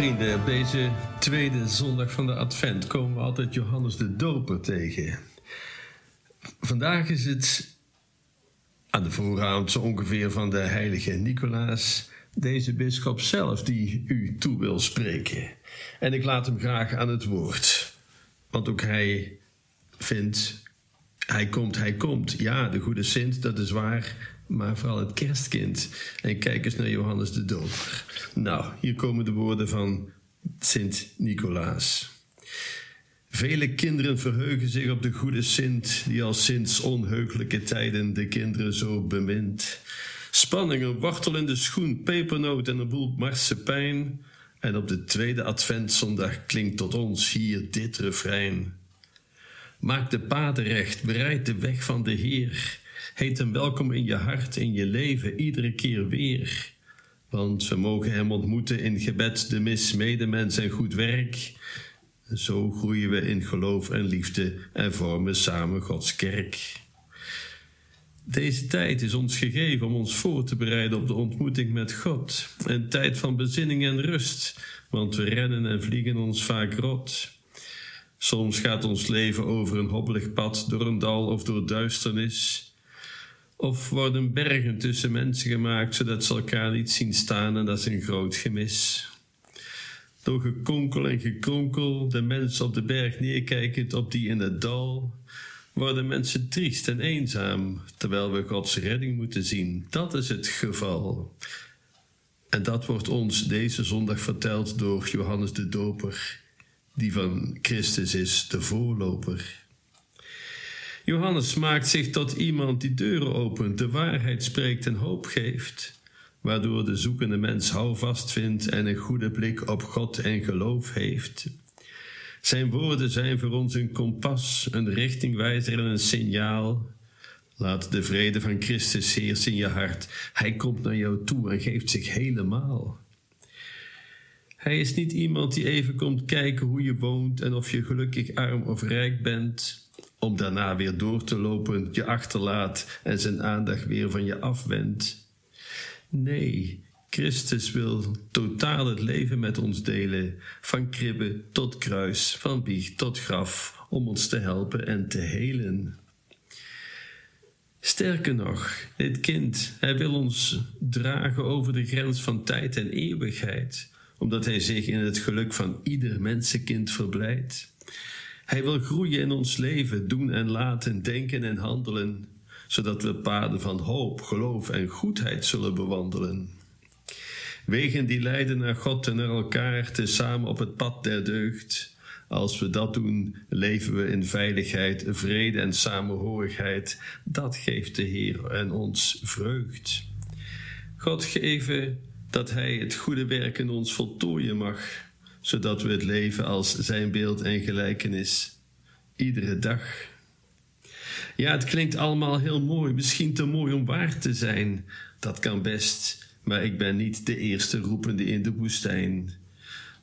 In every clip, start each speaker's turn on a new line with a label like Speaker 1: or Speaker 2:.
Speaker 1: Vrienden, op deze tweede zondag van de Advent komen we altijd Johannes de Doper tegen. Vandaag is het aan de vooravond zo ongeveer van de heilige Nicolaas, deze bisschop zelf die u toe wil spreken. En ik laat hem graag aan het woord, want ook hij vindt, hij komt, hij komt. Ja, de goede Sint, dat is waar, maar vooral het kerstkind. En kijk eens naar Johannes de Doper. Nou, hier komen de woorden van Sint Nicolaas. Vele kinderen verheugen zich op de goede Sint, die al sinds onheugelijke tijden de kinderen zo bemint. Spanning, een de schoen, pepernoot en een boel marsepein. En op de tweede adventzondag klinkt tot ons hier dit refrein. Maak de paden recht, bereid de weg van de Heer. Heet hem welkom in je hart, in je leven, iedere keer weer. Want we mogen hem ontmoeten in gebed, de mis, medemens en goed werk. Zo groeien we in geloof en liefde en vormen samen Gods kerk. Deze tijd is ons gegeven om ons voor te bereiden op de ontmoeting met God. Een tijd van bezinning en rust, want we rennen en vliegen ons vaak rot. Soms gaat ons leven over een hobbelig pad door een dal of door duisternis. Of worden bergen tussen mensen gemaakt zodat ze elkaar niet zien staan en dat is een groot gemis. Door gekonkel en gekronkel, de mensen op de berg neerkijkend op die in het dal, worden mensen triest en eenzaam, terwijl we Gods redding moeten zien. Dat is het geval. En dat wordt ons deze zondag verteld door Johannes de Doper, die van Christus is, de voorloper. Johannes maakt zich tot iemand die deuren opent, de waarheid spreekt en hoop geeft, waardoor de zoekende mens houvast vindt en een goede blik op God en geloof heeft. Zijn woorden zijn voor ons een kompas, een richtingwijzer en een signaal. Laat de vrede van Christus heersen in je hart. Hij komt naar jou toe en geeft zich helemaal. Hij is niet iemand die even komt kijken hoe je woont en of je gelukkig arm of rijk bent om daarna weer door te lopen, je achterlaat en zijn aandacht weer van je afwendt. Nee, Christus wil totaal het leven met ons delen, van kribbe tot kruis, van biecht tot graf, om ons te helpen en te helen. Sterker nog, dit kind, hij wil ons dragen over de grens van tijd en eeuwigheid, omdat hij zich in het geluk van ieder mensenkind verblijdt. Hij wil groeien in ons leven, doen en laten, denken en handelen, zodat we paden van hoop, geloof en goedheid zullen bewandelen. Wegen die leiden naar God en naar elkaar, tezamen op het pad der deugd. Als we dat doen, leven we in veiligheid, vrede en samenhorigheid. Dat geeft de Heer en ons vreugd. God geven dat Hij het goede werk in ons voltooien mag zodat we het leven als zijn beeld en gelijkenis iedere dag. Ja, het klinkt allemaal heel mooi, misschien te mooi om waar te zijn. Dat kan best, maar ik ben niet de eerste roepende in de woestijn.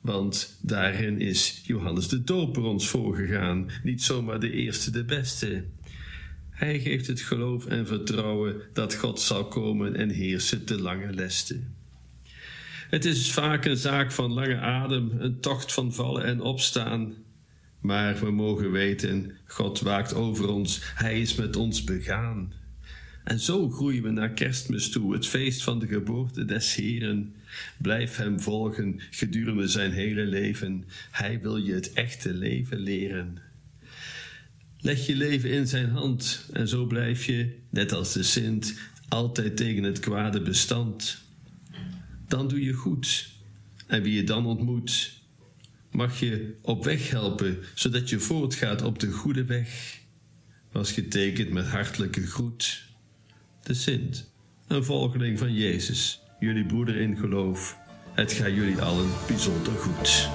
Speaker 1: Want daarin is Johannes de Doper ons voorgegaan, niet zomaar de eerste, de beste. Hij geeft het geloof en vertrouwen dat God zal komen en heersen te lange lesten. Het is vaak een zaak van lange adem, een tocht van vallen en opstaan. Maar we mogen weten, God waakt over ons, Hij is met ons begaan. En zo groeien we naar kerstmis toe, het feest van de geboorte des Heren. Blijf Hem volgen gedurende zijn hele leven. Hij wil je het echte leven leren. Leg je leven in zijn hand en zo blijf je, net als de Sint, altijd tegen het kwade bestand dan doe je goed. En wie je dan ontmoet, mag je op weg helpen, zodat je voortgaat op de goede weg. Was getekend met hartelijke groet. De Sint, een volgeling van Jezus, jullie broeder in geloof. Het gaat jullie allen bijzonder goed.